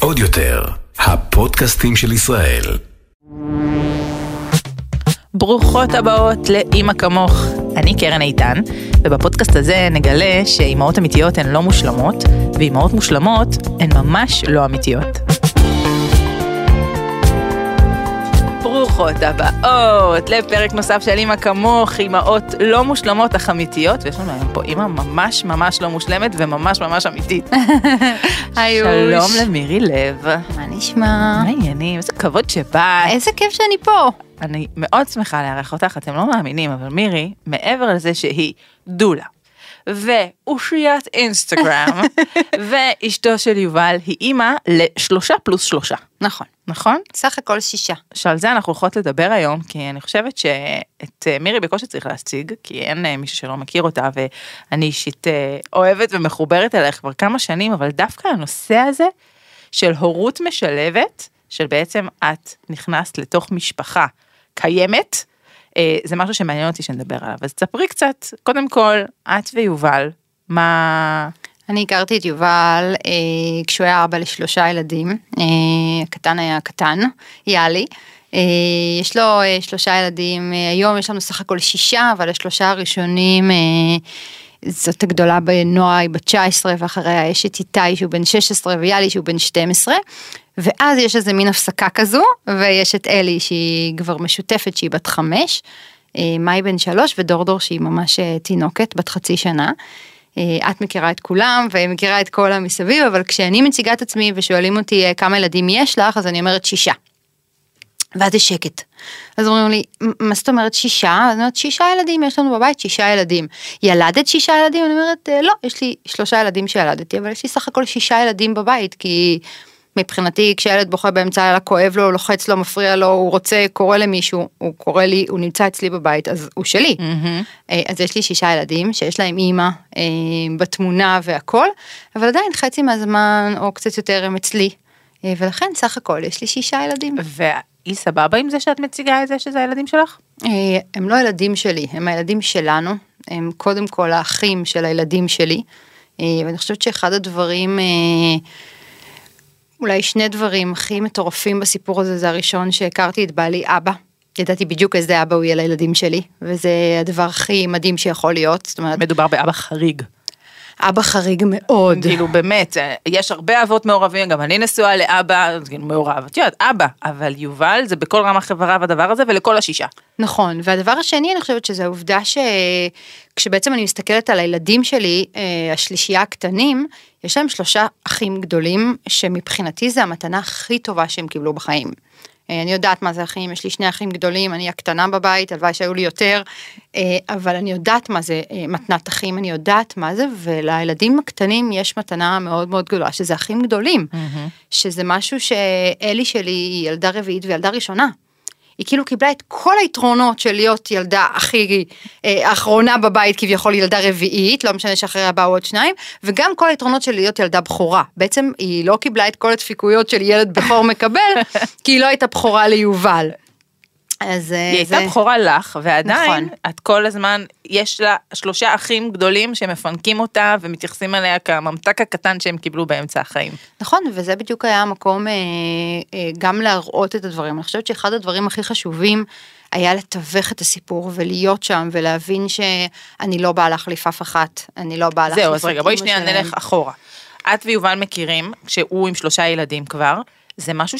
עוד יותר, הפודקאסטים של ישראל. ברוכות הבאות לאימא כמוך. אני קרן איתן, ובפודקאסט הזה נגלה שאימהות אמיתיות הן לא מושלמות, ואימהות מושלמות הן ממש לא אמיתיות. ברוכות הבאות לפרק נוסף של אימא כמוך, אימהות לא מושלמות אך אמיתיות, ויש לנו היום פה אימא ממש ממש לא מושלמת וממש ממש אמיתית. שלום למירי לב. מה נשמע? מה העניינים? איזה כבוד שבאת. איזה כיף שאני פה. אני מאוד שמחה לארח אותך, אתם לא מאמינים, אבל מירי, מעבר לזה שהיא דולה, ואושיית אינסטגרם, ואשתו של יובל, היא אימא לשלושה פלוס שלושה, נכון. נכון? סך הכל שישה. שעל זה אנחנו הולכות לדבר היום, כי אני חושבת שאת אה, מירי בקושי צריך להציג, כי אין אה, מישהו שלא מכיר אותה, ואני אישית אה, אוהבת ומחוברת אלייך כבר כמה שנים, אבל דווקא הנושא הזה של הורות משלבת, של בעצם את נכנסת לתוך משפחה קיימת, זה משהו שמעניין אותי שנדבר עליו. אז תספרי קצת, קודם כל, את ויובל, מה... אני הכרתי את יובל אה, כשהוא היה אבא לשלושה ילדים, אה, הקטן היה קטן, יאלי. אה, יש לו אה, שלושה ילדים, אה, היום יש לנו סך הכל שישה, אבל השלושה הראשונים, אה, זאת הגדולה בנועה, היא בת 19, ואחריה יש את איתי שהוא בן 16 ויאלי שהוא בן 12. ואז יש איזה מין הפסקה כזו, ויש את אלי שהיא כבר משותפת שהיא בת חמש, אה, מאי בן שלוש ודורדור שהיא ממש אה, תינוקת בת חצי שנה. אה, את מכירה את כולם ומכירה את כל המסביב, אבל כשאני מציגה את עצמי ושואלים אותי כמה ילדים יש לך, אז אני אומרת שישה. ואז יש שקט. אז אומרים לי, מה זאת אומרת שישה? אני אומרת, שישה ילדים, יש לנו בבית שישה ילדים. ילדת שישה ילדים? אני אומרת, "אה, לא, יש לי שלושה ילדים שילדתי, אבל יש לי סך הכל שישה ילדים בבית, כי מבחינתי כשילד בוכה באמצע הלילה כואב לו, לוחץ לו, מפריע לו, הוא רוצה, קורא למישהו, הוא קורא לי, הוא נמצא אצלי בבית, אז הוא שלי. אה, אז יש לי שישה ילדים שיש להם אימא אה, בתמונה והכל, אבל עדיין חצי מהזמן או קצת יותר הם אצלי. ולכן סך הכל יש לי שישה ילדים. והיא סבבה עם זה שאת מציגה את זה שזה הילדים שלך? אה, הם לא ילדים שלי, הם הילדים שלנו, הם קודם כל האחים של הילדים שלי, אה, ואני חושבת שאחד הדברים, אה, אולי שני דברים הכי מטורפים בסיפור הזה, זה הראשון שהכרתי את בעלי אבא. ידעתי בדיוק איזה אבא הוא יהיה לילדים שלי, וזה הדבר הכי מדהים שיכול להיות, זאת אומרת, מדובר באבא חריג. אבא חריג מאוד. כאילו באמת, אה, יש הרבה אבות מעורבים, גם אני נשואה לאבא, כאילו מעורב, את יודעת, אבא, אבל יובל זה בכל רמ"ח איבריו הדבר הזה ולכל השישה. נכון, והדבר השני אני חושבת שזה העובדה שכשבעצם אני מסתכלת על הילדים שלי, אה, השלישייה הקטנים, יש להם שלושה אחים גדולים, שמבחינתי זה המתנה הכי טובה שהם קיבלו בחיים. אה, אני יודעת מה זה אחים, יש לי שני אחים גדולים, אני הקטנה בבית, הלוואי שהיו לי יותר, אה, אבל אני יודעת מה זה אה, מתנת אחים, אני יודעת מה זה, ולילדים הקטנים יש מתנה מאוד מאוד גדולה, שזה אחים גדולים, שזה משהו שאלי שלי היא ילדה רביעית וילדה ראשונה. היא כאילו קיבלה את כל היתרונות של להיות ילדה הכי אה, האחרונה בבית כביכול ילדה רביעית, לא משנה שאחריה באו עוד שניים, וגם כל היתרונות של להיות ילדה בכורה. בעצם היא לא קיבלה את כל הדפיקויות של ילד בכור מקבל, כי היא לא הייתה בכורה ליובל. אז אה, היא זה... הייתה בכורה לך, ועדיין, נכון. את כל הזמן, יש לה שלושה אחים גדולים שמפנקים אותה ומתייחסים אליה כממתק הקטן שהם קיבלו באמצע החיים. נכון, וזה בדיוק היה המקום אה, אה, גם להראות את הדברים. אני חושבת שאחד הדברים הכי חשובים היה לתווך את הסיפור ולהיות שם ולהבין שאני לא באה להחליף אף אחת, אני לא באה להחליף זהו, אז רגע, בואי שנייה. נלך אחורה. את ויובל מכירים, כשהוא עם שלושה ילדים כבר, זה משהו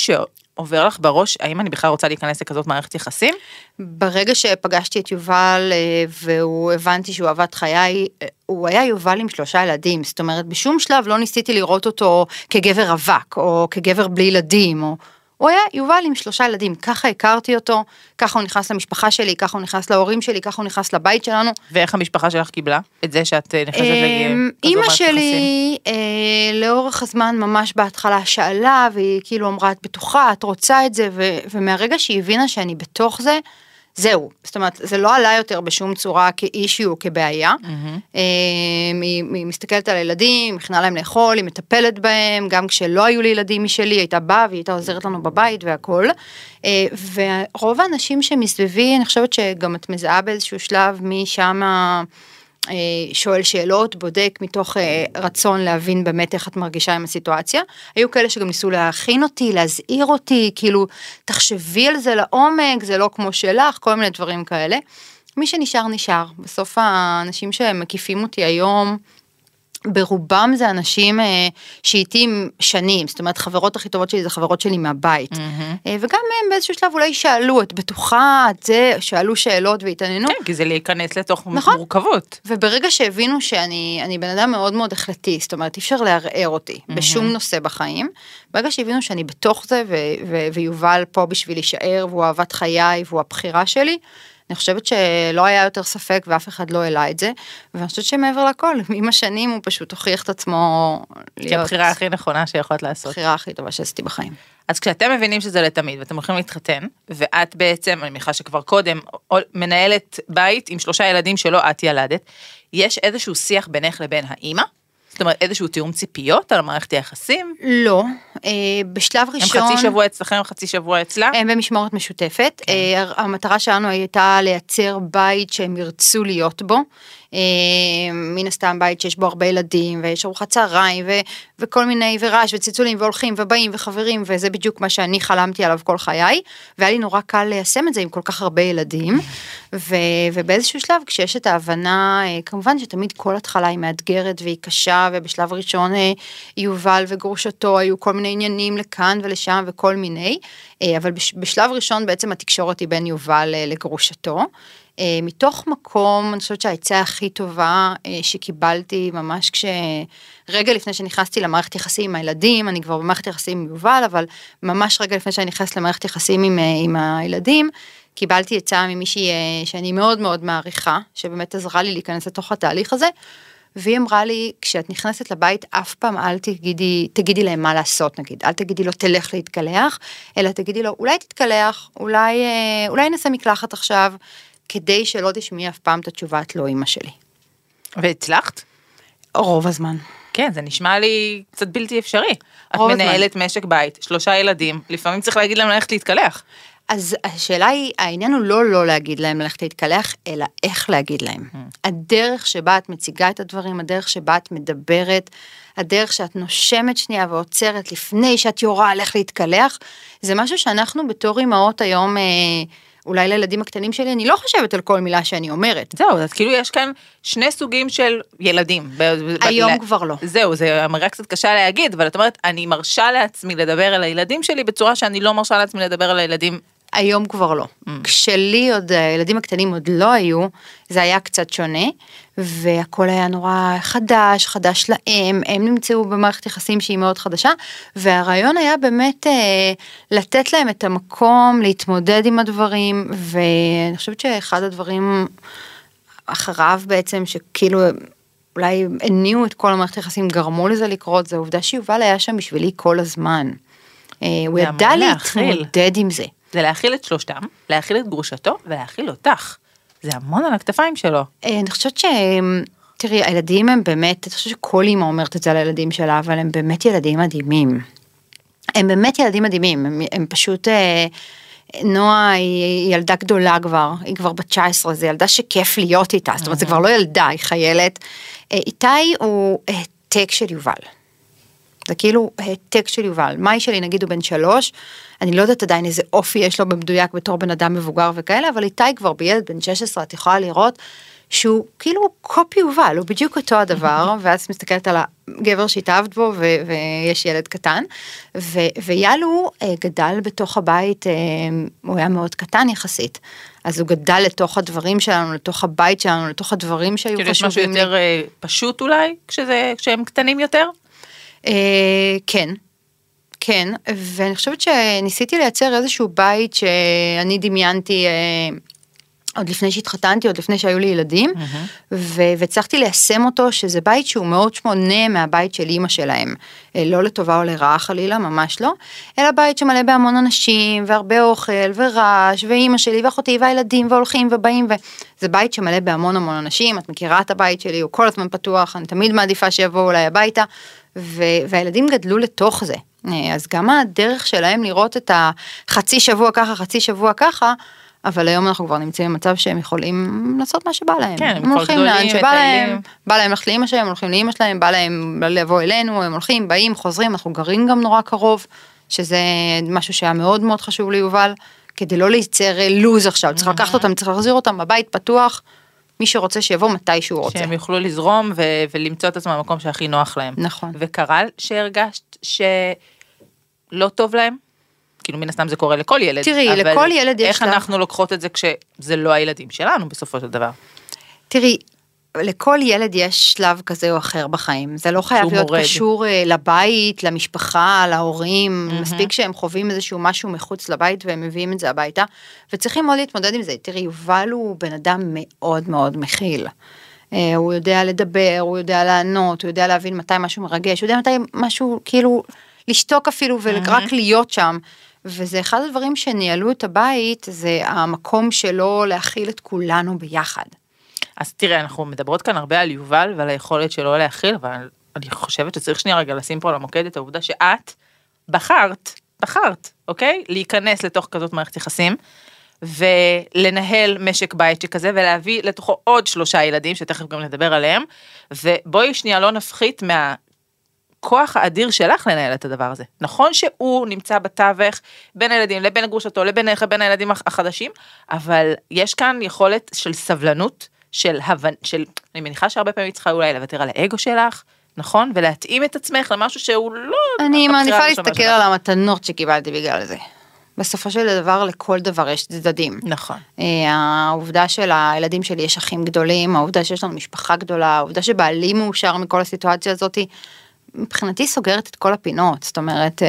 שעובר לך בראש, האם אני בכלל רוצה להיכנס לכזאת מערכת יחסים? ברגע שפגשתי את יובל אה, והוא הבנתי שהוא אהבת חיי, אה, הוא היה יובל עם שלושה ילדים, זאת אומרת בשום שלב לא ניסיתי לראות אותו כגבר רווק או כגבר בלי ילדים, או... הוא היה יובל עם שלושה ילדים, ככה הכרתי אותו, ככה הוא נכנס למשפחה שלי, ככה הוא נכנס להורים שלי, ככה הוא נכנס לבית שלנו. ואיך המשפחה שלך קיבלה את זה שאת אה, נכנסת אמ, לכזאת אימא מערכת יחסים? שלי אה, לאורך הזמן ממש בהתחלה שאלה והיא כאילו אמרה את בטוחה את רוצה את זה ו- ומהרגע שהיא הבינה שאני בתוך זה זהו זאת אומרת זה לא עלה יותר בשום צורה כאישי או כבעיה. אה, היא, היא מסתכלת על הילדים, היא מכינה להם לאכול, היא מטפלת בהם, גם כשלא היו לי ילדים משלי, היא הייתה באה והיא הייתה עוזרת לנו בבית והכל. אה, ורוב האנשים שמסביבי, אני חושבת שגם את מזהה באיזשהו שלב משם אה, שואל שאלות, בודק מתוך אה, רצון להבין באמת איך את מרגישה עם הסיטואציה. היו כאלה שגם ניסו להכין אותי, להזהיר אותי, כאילו, תחשבי על זה לעומק, זה לא כמו שלך, כל מיני דברים כאלה. מי שנשאר נשאר. בסוף האנשים שמקיפים אותי היום, ברובם זה אנשים אה, שאיתי שנים, זאת אומרת חברות הכי טובות שלי זה חברות שלי מהבית. Mm-hmm. אה, וגם הם באיזשהו שלב אולי שאלו, את בטוחה, את זה, שאלו שאלות והתעניינו. כן, כי זה להיכנס לתוך נכון. מורכבות. וברגע שהבינו שאני בן אדם מאוד מאוד החלטי, זאת אומרת אי אפשר לערער אותי mm-hmm. בשום נושא בחיים, ברגע שהבינו שאני בתוך זה ו- ו- ויובל פה בשביל להישאר והוא אהבת חיי והוא הבחירה שלי, אני חושבת שלא היה יותר ספק ואף אחד לא העלה את זה, ואני חושבת שמעבר לכל, עם השנים הוא פשוט הוכיח את עצמו להיות... כבחירה הכי נכונה שיכולת לעשות. הבחירה הכי טובה שעשיתי בחיים. אז כשאתם מבינים שזה לתמיד ואתם הולכים להתחתן, ואת בעצם, אני מניחה שכבר קודם, מנהלת בית עם שלושה ילדים שלא את ילדת, יש איזשהו שיח בינך לבין האימא? זאת אומרת איזשהו תיאום ציפיות על מערכת היחסים? לא, אה, בשלב ראשון... הם חצי שבוע אצלכם, חצי שבוע אצלה? הם במשמורת משותפת. כן. אה, המטרה שלנו הייתה לייצר בית שהם ירצו להיות בו. אה, מן הסתם בית שיש בו הרבה ילדים ויש ארוחת צהריים ו- וכל מיני ורעש וצלצולים והולכים ובאים וחברים וזה בדיוק מה שאני חלמתי עליו כל חיי והיה לי נורא קל ליישם את זה עם כל כך הרבה ילדים ו- ובאיזשהו שלב כשיש את ההבנה אה, כמובן שתמיד כל התחלה היא מאתגרת והיא קשה ובשלב ראשון אה, יובל וגרושתו היו כל מיני עניינים לכאן ולשם וכל מיני אבל בשלב ראשון בעצם התקשורת היא בין יובל לגרושתו. אה, מתוך מקום, אני חושבת שהעצה הכי טובה אה, שקיבלתי ממש כשרגע לפני שנכנסתי למערכת יחסים עם הילדים, אני כבר במערכת יחסים עם יובל, אבל ממש רגע לפני שאני נכנסת למערכת יחסים עם, אה, עם הילדים, קיבלתי עצה ממישהי שאני מאוד מאוד מעריכה, שבאמת עזרה לי להיכנס לתוך התהליך הזה. והיא אמרה לי, כשאת נכנסת לבית, אף פעם אל תגידי, תגידי להם מה לעשות נגיד, אל תגידי לו תלך להתקלח, אלא תגידי לו אולי תתקלח, אולי, אולי נעשה מקלחת עכשיו, כדי שלא תשמעי אף פעם את התשובה את לא אימא שלי. והצלחת? רוב הזמן. כן, זה נשמע לי קצת בלתי אפשרי. את מנהלת הזמן. משק בית, שלושה ילדים, לפעמים צריך להגיד להם ללכת להתקלח. אז השאלה היא, העניין הוא לא לא להגיד להם ללכת להתקלח, אלא איך להגיד להם. Mm. הדרך שבה את מציגה את הדברים, הדרך שבה את מדברת, הדרך שאת נושמת שנייה ועוצרת לפני שאת יורה על איך להתקלח, זה משהו שאנחנו בתור אימהות היום... אה, אולי לילדים הקטנים שלי אני לא חושבת על כל מילה שאני אומרת. זהו, אז כאילו יש כאן שני סוגים של ילדים. היום ב- כבר לא. זהו, זה אמירה קצת קשה להגיד, אבל את אומרת, אני מרשה לעצמי לדבר על הילדים שלי בצורה שאני לא מרשה לעצמי לדבר על הילדים היום כבר לא. Mm. כשלי עוד, הילדים הקטנים עוד לא היו, זה היה קצת שונה, והכל היה נורא חדש, חדש להם, הם נמצאו במערכת יחסים שהיא מאוד חדשה, והרעיון היה באמת אה, לתת להם את המקום להתמודד עם הדברים, ואני חושבת שאחד הדברים אחריו בעצם, שכאילו אולי הניעו את כל המערכת היחסים, גרמו לזה לקרות, זה העובדה שיובל היה שם בשבילי כל הזמן. אה, הוא ידע להתמודד עם זה. זה להאכיל את שלושתם, להאכיל את גרושתו ולהאכיל אותך. זה המון על הכתפיים שלו. אה, אני חושבת ש... תראי, הילדים הם באמת, אני חושבת שכל אימא אומרת את זה על הילדים שלה, אבל הם באמת ילדים מדהימים. הם באמת ילדים מדהימים, הם, הם פשוט... אה, נועה היא ילדה גדולה כבר, היא כבר בת 19, זו ילדה שכיף להיות איתה, זאת אומרת זה כבר לא ילדה, היא חיילת. אה, איתי הוא העתק של יובל. זה כאילו העתק של יובל. מאי שלי נגיד הוא בן שלוש, אני לא יודעת עדיין איזה אופי יש לו במדויק בתור בן אדם מבוגר וכאלה, אבל איתי כבר בילד בן 16 את יכולה לראות שהוא כאילו קופי יובל, הוא בדיוק אותו הדבר, ואז את מסתכלת על הגבר שהתאהבת בו ו- ויש ילד קטן, ו- ויאלו אה, גדל בתוך הבית, אה, הוא היה מאוד קטן יחסית, אז הוא גדל לתוך הדברים שלנו, לתוך הבית שלנו, לתוך הדברים שהיו חשובים. כאילו יש משהו יותר אה, פשוט אולי, כשזה, כשהם קטנים יותר? אה, כן, כן, ואני חושבת שניסיתי לייצר איזשהו בית שאני דמיינתי אה, עוד לפני שהתחתנתי, עוד לפני שהיו לי ילדים, mm-hmm. והצלחתי ליישם אותו, שזה בית שהוא מאוד שונה מהבית של אימא שלהם. אה, לא לטובה או לרעה חלילה, ממש לא, אלא בית שמלא בהמון אנשים, והרבה אוכל, ורעש, ואימא שלי, ואחותי, והילדים, והולכים ובאים, וזה בית שמלא בהמון המון אנשים, את מכירה את הבית שלי, הוא כל הזמן פתוח, אני תמיד מעדיפה שיבואו אליי הביתה, והילדים גדלו לתוך זה. אה, אז גם הדרך שלהם לראות את החצי שבוע ככה, חצי שבוע ככה, אבל היום אנחנו כבר נמצאים במצב שהם יכולים לעשות מה שבא להם. כן, הם הולכים לאן שבא. להם, בא להם ללכת לאמא שלהם, הולכים לאמא שלהם, בא להם לבוא אלינו, הם הולכים, באים, חוזרים, אנחנו גרים גם נורא קרוב, שזה משהו שהיה מאוד מאוד חשוב ליובל, כדי לא לייצר אה, לוז עכשיו, צריך לקחת אותם, צריך להחזיר אותם בבית פתוח, מי שרוצה שיבוא מתי שהוא רוצה. שהם יוכלו לזרום ו- ולמצוא את עצמם במקום שהכי נוח להם. נכון. וקרה שהרגשת שלא טוב להם? כאילו מן הסתם זה קורה לכל ילד. תראי, אבל לכל ילד יש איך לה- אנחנו לוקחות את זה כשזה לא הילדים שלנו בסופו של דבר? תראי, לכל ילד יש שלב כזה או אחר בחיים, זה לא חייב להיות מורד. קשור אה, לבית, למשפחה, להורים, מספיק שהם חווים איזשהו משהו מחוץ לבית והם מביאים את זה הביתה, וצריכים מאוד להתמודד עם זה. תראי, יובל הוא בן אדם מאוד מאוד מכיל. אה, הוא יודע לדבר, הוא יודע לענות, הוא יודע להבין מתי משהו מרגש, הוא יודע מתי משהו, כאילו, לשתוק אפילו ורק להיות שם. וזה אחד הדברים שניהלו את הבית, זה המקום שלו להכיל את כולנו ביחד. אז תראה, אנחנו מדברות כאן הרבה על יובל ועל היכולת שלו להכיל, אבל אני חושבת שצריך שנייה רגע לשים פה על המוקד את העובדה שאת בחרת, בחרת, אוקיי? להיכנס לתוך כזאת מערכת יחסים. ולנהל משק בית שכזה ולהביא לתוכו עוד שלושה ילדים שתכף גם נדבר עליהם ובואי שנייה לא נפחית מהכוח האדיר שלך לנהל את הדבר הזה. נכון שהוא נמצא בתווך בין הילדים לבין גרושתו לבין בין הילדים הח- החדשים אבל יש כאן יכולת של סבלנות של הבנ... של אני מניחה שהרבה פעמים היא צריכה אולי לוותר על האגו שלך נכון ולהתאים את עצמך למשהו שהוא לא. אני מעדיפה להסתכל. על המתנות שקיבלתי בגלל זה. בסופו של דבר לכל דבר יש צדדים. נכון. אה, העובדה של הילדים שלי יש אחים גדולים, העובדה שיש לנו משפחה גדולה, העובדה שבעלי מאושר מכל הסיטואציה הזאתי, מבחינתי סוגרת את כל הפינות, זאת אומרת, אה,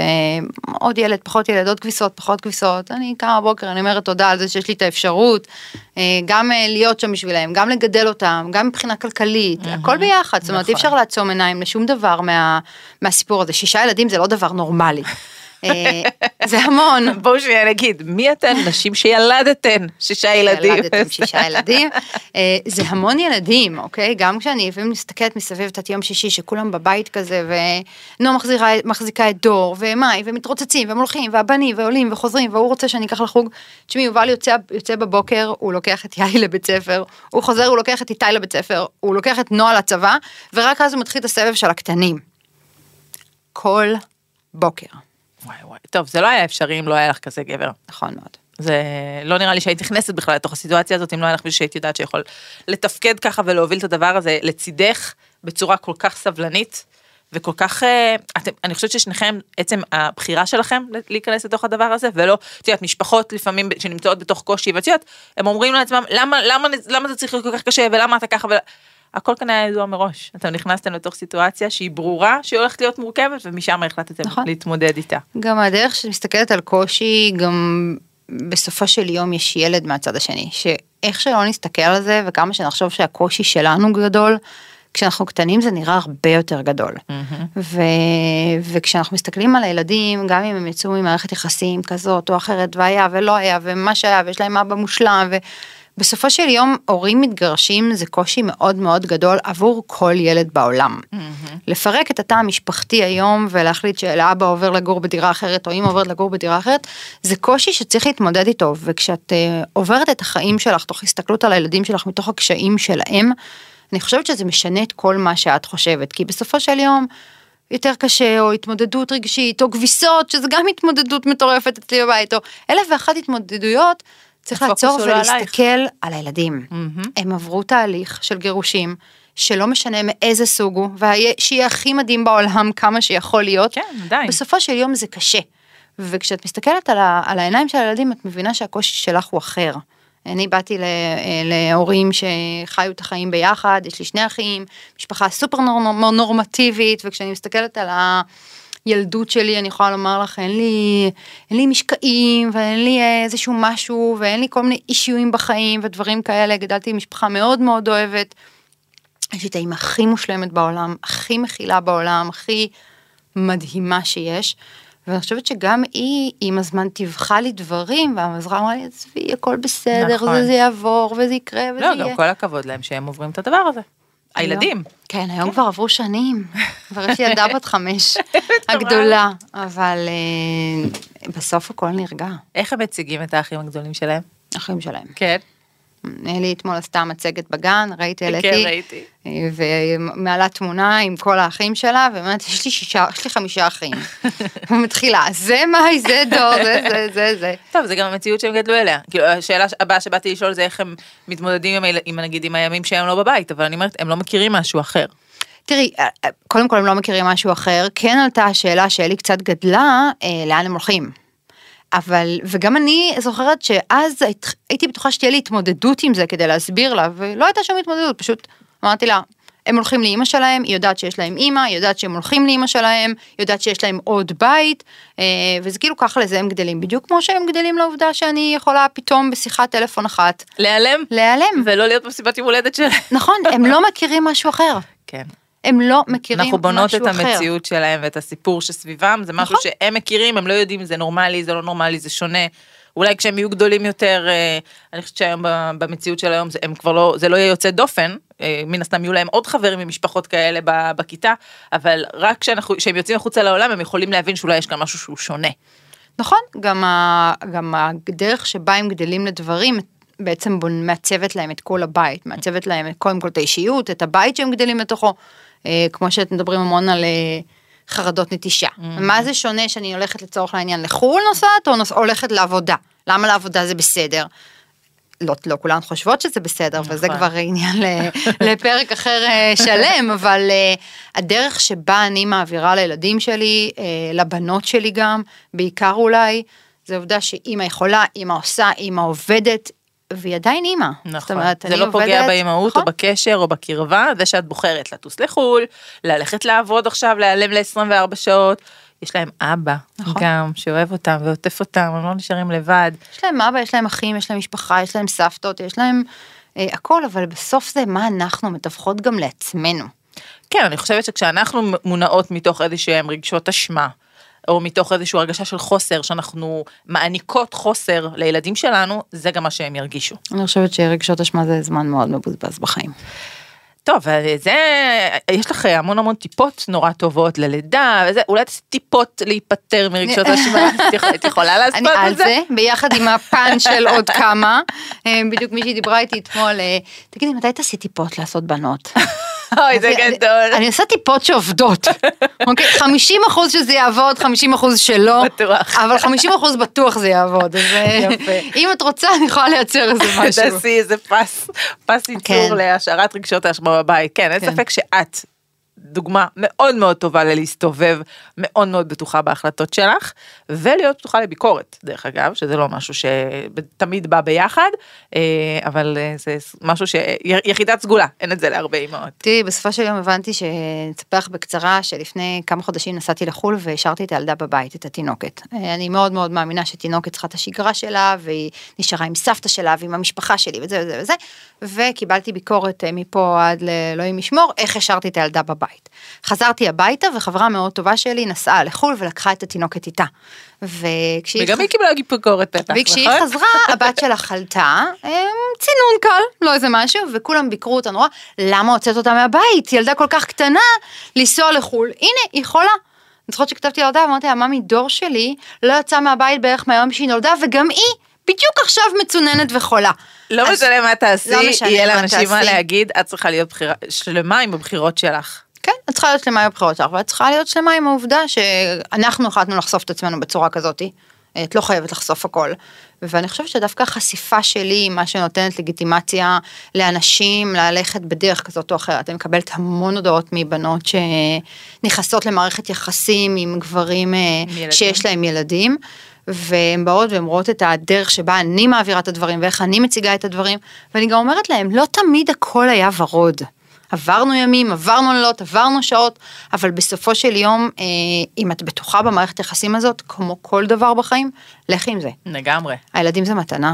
עוד ילד, פחות ילד, עוד כביסות, פחות כביסות, אני קמה בבוקר, אני אומרת תודה על זה שיש לי את האפשרות, אה, גם אה, להיות שם בשבילם, גם לגדל אותם, גם מבחינה כלכלית, הכל ביחד, זאת אומרת, אי נכון. אפשר לעצום עיניים לשום דבר מה, מהסיפור הזה, שישה ילדים זה לא דבר נורמלי, זה המון. בואו שנייה נגיד מי אתן נשים שילדתן שישה ילדים. ילדתם שישה ילדים, אה, זה המון ילדים, אוקיי? גם כשאני לפעמים מסתכלת מסביב את יום שישי שכולם בבית כזה, ונועה מחזיקה את דור, ומאי, ומתרוצצים, והם הולכים, והבנים, ועולים, וחוזרים, והוא רוצה שאני אקח לחוג. תשמעי, יובל יוצא, יוצא בבוקר, הוא לוקח את יאי לבית ספר, הוא חוזר, הוא לוקח את איתי לבית ספר, הוא לוקח את נועה לצבא, ורק אז הוא מתחיל את הסבב של הקטנים. כל בוקר, וואי וואי. טוב זה לא היה אפשרי אם לא היה לך כזה גבר. נכון מאוד. זה לא נראה לי שהיית נכנסת בכלל לתוך הסיטואציה הזאת אם לא היה לך מישהו שהיית יודעת שיכול לתפקד ככה ולהוביל את הדבר הזה לצידך בצורה כל כך סבלנית וכל כך אה, אתם אני חושבת ששניכם עצם הבחירה שלכם להיכנס לתוך הדבר הזה ולא את יודעת משפחות לפעמים שנמצאות בתוך קושי ואת יודעת הם אומרים לעצמם למה למה למה זה צריך להיות כל כך קשה ולמה אתה ככה. ול... הכל כאן היה ידוע מראש אתם נכנסתם לתוך סיטואציה שהיא ברורה שהיא הולכת להיות מורכבת ומשם החלטתם נכון. להתמודד איתה. גם הדרך שמסתכלת על קושי, גם בסופו של יום יש ילד מהצד השני, שאיך שלא נסתכל על זה וכמה שנחשוב שהקושי שלנו גדול, כשאנחנו קטנים זה נראה הרבה יותר גדול. ו... וכשאנחנו מסתכלים על הילדים, גם אם הם יצאו ממערכת יחסים כזאת או אחרת, והיה ולא היה, ומה שהיה, ויש להם אבא מושלם, ובסופו של יום הורים מתגרשים זה קושי מאוד מאוד גדול עבור כל ילד בעולם. לפרק את התא המשפחתי היום ולהחליט שלאבא עובר לגור בדירה אחרת או אמא עוברת לגור בדירה אחרת, זה קושי שצריך להתמודד איתו, וכשאת uh, עוברת את החיים שלך תוך הסתכלות על הילדים שלך מתוך הקשיים שלהם, אני חושבת שזה משנה את כל מה שאת חושבת, כי בסופו של יום יותר קשה, או התמודדות רגשית, או כביסות, שזה גם התמודדות מטורפת אצלי בבית, או אלף ואחת התמודדויות, צריך לעצור עלייך. ולהסתכל על הילדים. הם עברו תהליך של גירושים, שלא משנה מאיזה סוג הוא, ושיהיה הכי מדהים בעולם כמה שיכול להיות. כן, עדיין. בסופו של יום זה קשה. וכשאת מסתכלת על, ה, על העיניים של הילדים, את מבינה שהקושי שלך הוא אחר. אני באתי אה, להורים שחיו את החיים ביחד, יש לי שני אחים, משפחה סופר נור, נורמטיבית, וכשאני מסתכלת על הילדות שלי, אני יכולה לומר לך, אין לי, אין לי משקעים, ואין לי איזשהו משהו, ואין לי כל מיני אישיויים בחיים ודברים כאלה, גדלתי עם משפחה מאוד מאוד אוהבת. יש לי את האמא הכי מושלמת בעולם, הכי מכילה בעולם, הכי מדהימה שיש. ואני חושבת שגם היא עם הזמן טיווחה לי דברים, והמזרעה אמרה לי, עזבי, הכל בסדר, נכון. זה, זה יעבור, וזה יקרה, וזה לא, יהיה. גם כל הכבוד להם שהם עוברים את הדבר הזה. הילדים. כן, היום כבר עברו שנים. כבר יש ילדה בת חמש, הגדולה, אבל אה, בסוף הכל נרגע. איך הם מציגים את האחים הגדולים שלהם? אחים שלהם. כן. אלי אתמול עשתה מצגת בגן, ראיתי, העליתי. כן, ראיתי. ומעלה תמונה עם כל האחים שלה, ואומרת, יש לי שישה, יש לי חמישה אחים. ומתחילה, זה מאי, זה דור, זה, זה, זה, זה. טוב, זה גם המציאות שהם גדלו אליה. כאילו, השאלה הבאה שבאתי לשאול זה איך הם מתמודדים עם, עם נגיד, עם הימים שהם לא בבית, אבל אני אומרת, הם לא מכירים משהו אחר. תראי, אה, אה, קודם כל הם לא מכירים משהו אחר, כן עלתה השאלה שאלי קצת גדלה, אה, לאן הם הולכים. אבל, וגם אני זוכרת שאז היית- הייתי בטוחה שתהיה לי התמודדות עם זה כדי להסביר לה, ולא הייתה שום התמודדות, פשוט אמרתי לה, הם הולכים לאימא שלהם, היא יודעת שיש להם אימא, היא יודעת שהם הולכים לאימא שלהם, היא יודעת שיש להם עוד בית, אה, וזה כאילו ככה לזה הם גדלים, בדיוק כמו שהם גדלים לעובדה שאני יכולה פתאום בשיחת טלפון אחת להיעלם, להיעלם. ולא להיות במסיבת יום הולדת שלהם. נכון, הם לא מכירים משהו אחר. כן. הם לא מכירים אנחנו בונות משהו את אחר. המציאות שלהם ואת הסיפור שסביבם, זה משהו נכון. שהם מכירים, הם לא יודעים אם זה נורמלי, זה לא נורמלי, זה שונה. אולי כשהם יהיו גדולים יותר, אה, אני חושבת שהיום במציאות של היום הם כבר לא, זה לא יהיה יוצא דופן, אה, מן הסתם יהיו להם עוד חברים ממשפחות כאלה בכיתה, אבל רק כשהם יוצאים החוצה לעולם הם יכולים להבין שאולי יש כאן משהו שהוא שונה. נכון, גם, ה, גם הדרך שבה הם גדלים לדברים בעצם מעצבת להם את כל הבית, מעצבת להם קודם כל את האישיות, את הבית שהם גדלים לתוכו, כמו שאתם מדברים המון על אה, חרדות נטישה. מה זה שונה שאני הולכת לצורך העניין לחו"ל נוסעת או נוס, הולכת לעבודה? למה לעבודה זה בסדר? לא, לא כולן חושבות שזה בסדר, וזה נכון. כבר עניין לפרק אחר אה, שלם, אבל אה, הדרך שבה אני מעבירה לילדים שלי, אה, לבנות שלי גם, בעיקר אולי, זה עובדה שאימא יכולה, אימא עושה, אימא עובדת, והיא עדיין אימא. נכון, אומרת, זה לא פוגע עובדת- באימהות נכון, או בקשר או בקרבה, זה שאת בוחרת לטוס לחו"ל, ללכת לעבוד עכשיו, להיעלם ל-24 שעות, יש להם אבא נכון. גם, שאוהב אותם ועוטף אותם, הם לא נשארים לבד. יש להם אבא, יש להם אחים, יש להם משפחה, יש להם סבתות, יש להם אה, הכל, אבל בסוף זה מה אנחנו מתווכות גם לעצמנו. כן, אני חושבת שכשאנחנו מונעות מתוך איזה שהם רגשות אשמה, או מתוך איזושהי הרגשה של חוסר, שאנחנו מעניקות חוסר לילדים שלנו, זה גם מה שהם ירגישו. אני חושבת שרגשות אשמה זה זמן מאוד מבוזבז בחיים. טוב, זה, יש לך המון המון טיפות נורא טובות ללידה, וזה, אולי תעשי טיפות להיפטר מרגשות אשמה, את יכולה- את יכולה לעשות אני על את זה? זה, ביחד עם הפן של עוד כמה. אה, בדיוק מישהי דיברה איתי אתמול, אה, תגידי, מתי תעשי טיפות לעשות בנות? אוי, זה גדול. אני עושה טיפות שעובדות. אוקיי? 50 אחוז שזה יעבוד, 50 אחוז שלא. בטוח. אבל 50 אחוז בטוח זה יעבוד. אה, יפה. אם את רוצה, אני יכולה לייצר איזה משהו. תעשי איזה פס, פס כן. ייצור להשארת רגשות האשמה בבית. כן, אין כן. ספק שאת דוגמה מאוד מאוד טובה ללהסתובב מאוד מאוד בטוחה בהחלטות שלך, ולהיות פתוחה לביקורת, דרך אגב, שזה לא משהו שתמיד בא ביחד, אה, אבל אה, זה משהו שיחידת סגולה, אין את זה להרבה אמהות. תראי, בסופו של יום הבנתי שנספר לך בקצרה שלפני כמה חודשים נסעתי לחו"ל והשארתי את הילדה בבית, את התינוקת. אה, אני מאוד מאוד מאמינה שתינוקת צריכה את השגרה שלה, והיא נשארה עם סבתא שלה ועם המשפחה שלי וזה וזה וזה, וקיבלתי ביקורת מפה עד לאלוהים ישמור, איך השארתי את הילדה בבית. חזרתי הביתה וחברה מאוד טובה שלי נסעה לחו"ל ולקחה את התינוקת איתה. וכשהיא וגם היא קיבלה ביקורת בטח, וכשהיא נכון? חזרה, הבת שלה חלתה, אמ, צינון קל, לא איזה משהו, וכולם ביקרו אותה נורא, למה הוצאת אותה מהבית? ילדה כל כך קטנה, לנסוע לחו"ל, הנה, היא חולה. אני זוכרת שכתבתי לילדה, אמרתי לה, ממי, דור שלי לא יצא מהבית בערך מהיום שהיא נולדה, וגם היא בדיוק עכשיו מצוננת וחולה. לא אז- משנה מה תעשי, לא יהיה לאנשים מה. להגיד, את צריכה להיות בחירה- שלמה עם הבחירות שלך. כן, את צריכה להיות שלמה עם הבחירות שלך, ואת צריכה להיות שלמה עם העובדה שאנחנו החלטנו לחשוף את עצמנו בצורה כזאת. את לא חייבת לחשוף הכל. ואני חושבת שדווקא החשיפה שלי היא מה שנותנת לגיטימציה לאנשים ללכת בדרך כזאת או אחרת. אני מקבלת המון הודעות מבנות שנכנסות למערכת יחסים עם גברים אה, ילדים. שיש להם ילדים. והן באות והן רואות את הדרך שבה אני מעבירה את הדברים ואיך אני מציגה את הדברים ואני גם אומרת להם לא תמיד הכל היה ורוד. עברנו ימים, עברנו לילות, עברנו שעות, אבל בסופו של יום, אה, אם את בטוחה במערכת היחסים הזאת, כמו כל דבר בחיים, לכי עם זה. לגמרי. הילדים זה מתנה.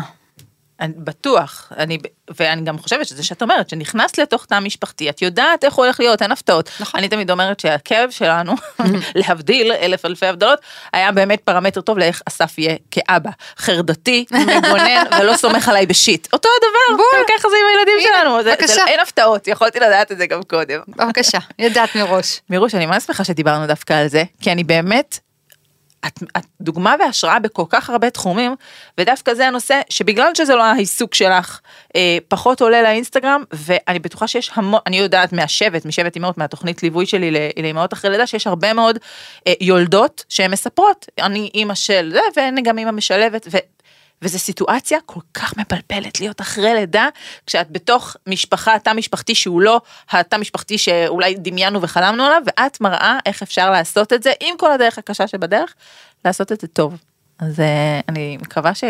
אני בטוח, אני, ואני גם חושבת שזה שאת אומרת, שנכנסת לתוך תא משפחתי, את יודעת איך הוא הולך להיות, אין הפתעות. נכון. אני תמיד אומרת שהכאב שלנו, להבדיל אלף אלפי הבדלות, היה באמת פרמטר טוב לאיך אסף יהיה כאבא. חרדתי, מגונן, ולא סומך עליי בשיט. אותו הדבר, גם ככה זה עם הילדים שלנו, זה, זה, בבקשה. אין הפתעות, יכולתי לדעת את זה גם קודם. בבקשה, ידעת מראש. מירוש, אני ממש שמחה שדיברנו דווקא על זה, כי אני באמת, את, את דוגמה והשראה בכל כך הרבה תחומים, ודווקא זה הנושא שבגלל שזה לא העיסוק שלך, אה, פחות עולה לאינסטגרם, ואני בטוחה שיש המון, אני יודעת מהשבט, משבט אימהות, מהתוכנית ליווי שלי לאימהות אחרי לידה, שיש הרבה מאוד אה, יולדות שהן מספרות, אני אימא של זה, ואני גם אימא משלבת. וזו סיטואציה כל כך מבלבלת להיות אחרי לידה, כשאת בתוך משפחה, תא משפחתי שהוא לא התא משפחתי שאולי דמיינו וחלמנו עליו, ואת מראה איך אפשר לעשות את זה, עם כל הדרך הקשה שבדרך, לעשות את זה טוב. אז אה, אני מקווה ש...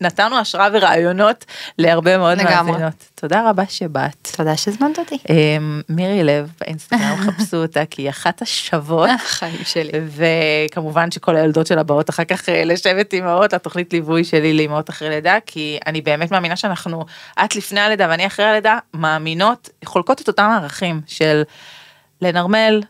נתנו השראה ורעיונות להרבה מאוד מאזינות. תודה רבה שבאת. תודה שהזמנת אותי. אמ, מירי לב באינסטגרם חפשו אותה כי היא אחת השוות. החיים שלי. וכמובן שכל הילדות שלה באות אחר כך אה, לשבת אימהות לתוכנית ליווי שלי לאימהות אחרי לידה כי אני באמת מאמינה שאנחנו את לפני הלידה ואני אחרי הלידה מאמינות חולקות את אותם הערכים של לנרמל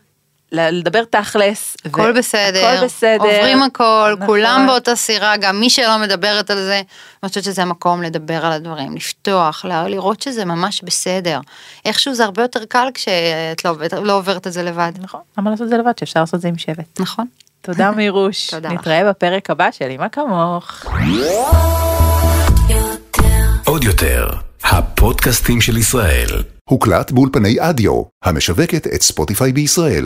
לדבר תכלס. הכל בסדר, הכל בסדר, עוברים הכל, נכון. כולם באותה סירה, גם מי שלא מדברת על זה, אני חושבת שזה המקום לדבר על הדברים, לפתוח, לראות שזה ממש בסדר. איכשהו זה הרבה יותר קל כשאת לא, לא עוברת את זה לבד. נכון, למה לעשות את זה לבד, שאפשר לעשות את זה עם שבט. נכון. תודה מירוש, תודה נתראה בפרק הבא של אמא כמוך. עוד יותר, הפודקאסטים של ישראל. הוקלט באולפני אדיו, המשווקת את ספוטיפיי בישראל.